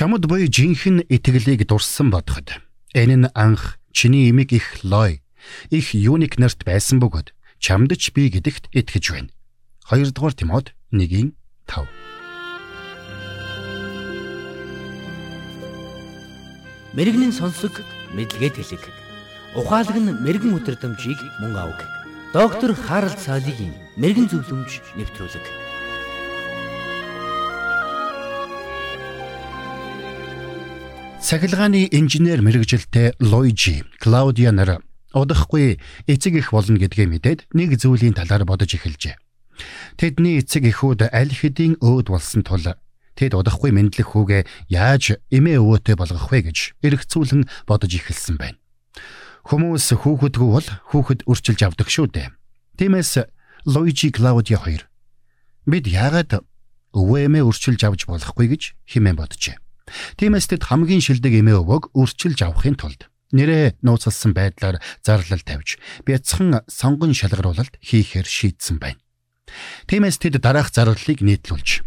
Чамд буй жинхэнэ итгэлийг дурсан бодоход энэ нь анх чиний имийг их лой их юник нарт байсан бөгөөд чамд ч би гэдэгт итгэж байна. 2 дугаар Тимод 1-ийн 5. Мэргэний сонсог мэдлэгэд хэлэг. Ухаалаг нь мэрэгэн өдрөмжийг мөн авах. Доктор Харалт цаалогийн мэрэгэн зөвлөмж нэвтрүүлэг. Цахилгааны инженер мэрэгжилтэй Лойжи Клаудиа нар удахгүй эцэг их болно гэдгээ мэдээд нэг зүйлийн талаар бодож эхэлжээ. Тэдний эцэг эхүүд аль хэдийн өөд болсон тул тэд удахгүй мэдлэх хүүгээ яаж эмээ өвөөтэй болгох вэ гэж эргцүүлэн бодож эхэлсэн байна. Хүмүүс хүүхэдгүй бол хүүхэд үрчилж авдаг шүү дээ. Тиймээс Лойжи Клаудиа хоёр бид яагаад өвөө эмээ үрчилж авч болохгүй гэж хэмээн боджээ. Тиймээс тэд хамгийн шилдэг эмээ өвөг үрчилж авахын тулд нэрээ нууцлсан байдлаар зарлал тавьж бяцхан сонгон шалгаруулалт хийхээр шийдсэн байна. Тиймээс тэд дараах зарлалыг нийтлүүлж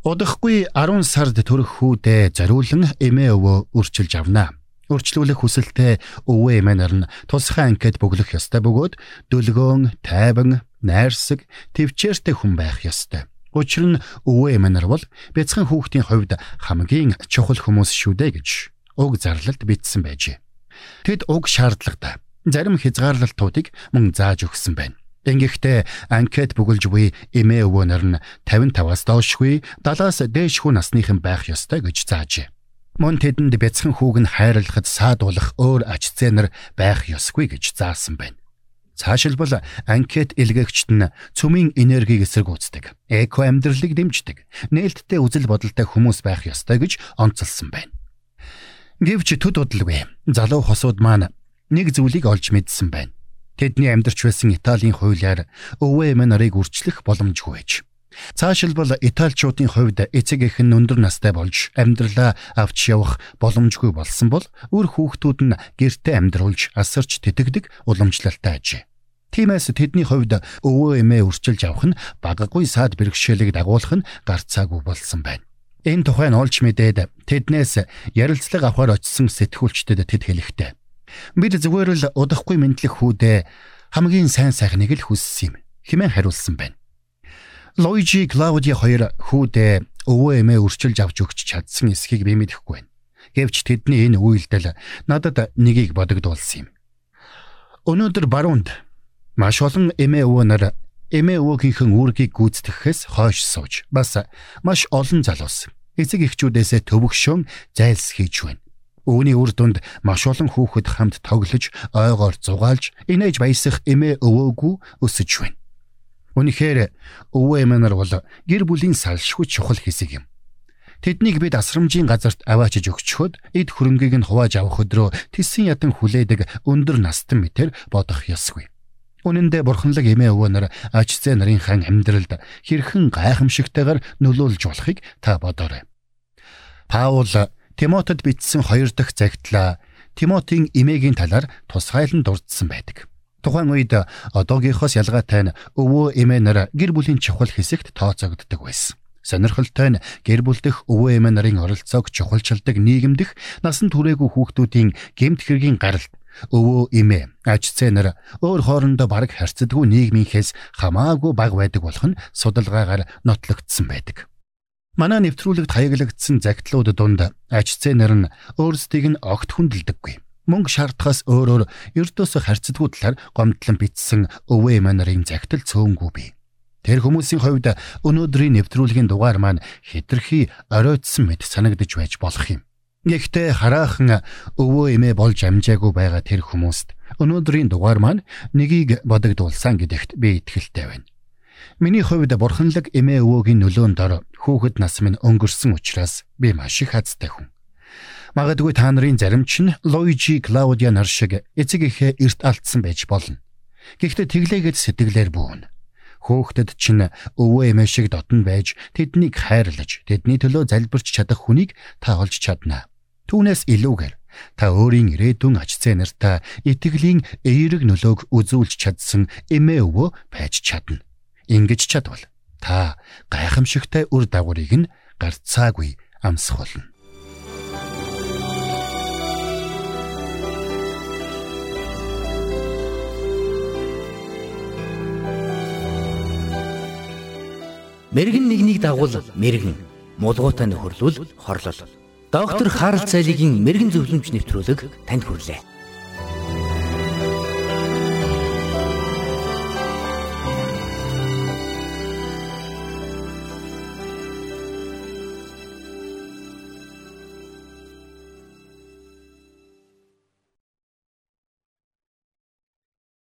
удахгүй 10 сард төрөх хүүдээ зориулан эмээ өвөө үрчилж авнаа. Үрчлүүлэх хүсэлтэй өвөө эмээ нар нь тусгай анкет бөглөх ёстой бөгөөд дөлгөөн, тайван, найрсаг, төвчээртэй хүн байх ёстой. Учир нь өвөө эмээ нар бол бяцхан хүүхдийн хувьд хамгийн чухал хүмүүс шүү дээ гэж уг зарлалд бичсэн байжээ. Тэд уг шаардлагатай зарим хязгаарлалтуудыг мөн зааж өгсөн байна. Ингэхдээ анкет бүгэлж буй эмээ өвөө нар нь 55-аас доошгүй 70-аас дээшгүй насныхан байх ёстой гэж заажээ. Мөн тэдэнд бяцхан хүүг нь хайрлахад саадуулах өөр ач зээнэр байх ёсгүй гэж заасан байна. Цаашилбал анкет илгээгчд нь цөмийн энергийг эсэргүүцдэг, эко амьдралыг дэмждэг, нээлттэй үзэл бодолтой хүмүүс байх ёстой гэж онцолсон байна. Гэвч төд удалгүй залуу хосууд маань нэг зүйлийг олж мэдсэн байна. Тэдний амьдарч байсан Италийн хуулиар өвөө эмээ нарыг үрчлэх боломжгүй байж. Цаашилбал Италичуудын хувьд эцэг эх нь өндөр настай болж амьдралаа авч явах боломжгүй болсон бол үр хүүхдүүд нь гэртээ амьдруулж асарч тэтгдэг уламжлалтай ажээ. Тиймээс тэдний хувьд өвөө эмээ үрчилж авах нь багагүй саад бэрхшээлийг дагуулах нь гарцаагүй болсон байна. Энэ тухайн олж мэдээд тэднээс ярилцлага авахар очисон сэтгүүлчдэд тэд хэлэхдээ бид зүгээр л удахгүй мэдлэх хүүдээ хамгийн сайн сайхныг л хүссэн юм хэмээн хариулсан байна. Лойжи Клаудиа хоёр хүүдээ өвөө эмээ үрчилж авч өгч чадсан эсхийг би мэдэхгүй байна. Гэвч тэдний энэ үйлдэл надад нэгийг бодогдуулсан юм. Өнөөдөр баруунд Маш олон эмээ өвөө нар эмээ өвөөгийнхэн үүргийг гүйцэтгэхээс хойш сууж бас маш олон залуус эцэг эхчүүдээсээ төвөгшөн зайлс хийж байна. Үүний үр дүнд маш олон хүүхэд хамт тоглож, ойгоор зугаалж, инээж баясах эмээ өвөөгүй өсөж байна. Үнэхээр өвөө эмээ нар бол гэр бүлийн салшгүй чухал хэсэг юм. Тэднийг бид асрамжийн газарт аваачиж өгчхөд эд хөрөнгийг нь хувааж авах өдрөө тэсэн ятан хүлээдэг өндөр настан мэтэр бодох ёсгүй. Үнэн дээр бурханлаг эмээ өвөө нар ач зэ нарынхан амьдралд хэрхэн гайхамшигтайгаар нөлөөлж болохыг та бодоорой. Паул Тимотед бичсэн хоёр дахь загтла Тимотийн эмээгийн талаар тусгайлан дурдсан байдаг. Тухайн үед одоогийнхоос ялгаатай нь өвөө эмээ нар гэр бүлийн чухал хэсэгт тооцогддог байсан. Сонирхолтой нь гэр бүл дэх өвөө эмээ нарын оролцоог чухалчилдаг нийгэмдэх насан туршаагүй хүүхдүүдийн гэмт хэргийн гаралт өвөө эмээ аж цэнэр өөр хоорондоо бараг харьцдаггүй нийгмийнхээс хамаагүй баг байдаг болох нь судалгаагаар нотлогдсон байдаг. Манай нэвтрүүлэгт хаяглагдсан загтлууд дунд аж цэнэр нь өөрсдийг нь огт хүндэлдэггүй. Мөнгө шаардахаас өөрөөр ердөөсөө харьцдаггүй талаар гомдлон бичсэн өвөө эмээ нарын загтал цөөнгүй бий. Тэр хүмүүсийн хувьд өнөөдрийн нэвтрүүлгийн дугаар маань хитрхи оройтсон мэт санагдаж байж болох юм. Гэхдээ хараахан өвөө эмээ болж амжаагүй байгаа тэр хүмүүст өнөөдрийн дугаар маань нэгийг бодогдуулсан гэдэгт би итгэлтэй байна. Миний хувьд бурханлаг эмээ өвөөгийн нөлөөнд ор хүүхэд нас минь өнгөрсөн учраас би маш их хацтай хүн. Магадгүй та нарын зарим ч нь Лойжи Клаудиа нар шиг эцэг эхээ эрт алдсан байж болно. Гэхдээ тэглээгээд сэтгэлээр бүүн. Хөөхдөд чинь өвөө эмээ шиг дотн байж тэднийг хайрлаж тэдний төлөө залбирч чадах хүнийг та олж чаднаа. Түүнээс илүүгээр та өөрийн ирээдүйн аж зэ нартай итгэлийн эерэг нөлөөг үзүүлж чадсан эмээ өвөө байж чадна. Ингэж чадвал та гайхамшигтай үр дагаврыг нь гарцаагүй амсах болно. Мэргэн нэгнийг дагуул мэргэн мулгуутай нөхөрлөл хорлол Доктор Харалт цайлигийн мэрэгэн зөвлөмж нэвтрүүлэг танд хүрлээ.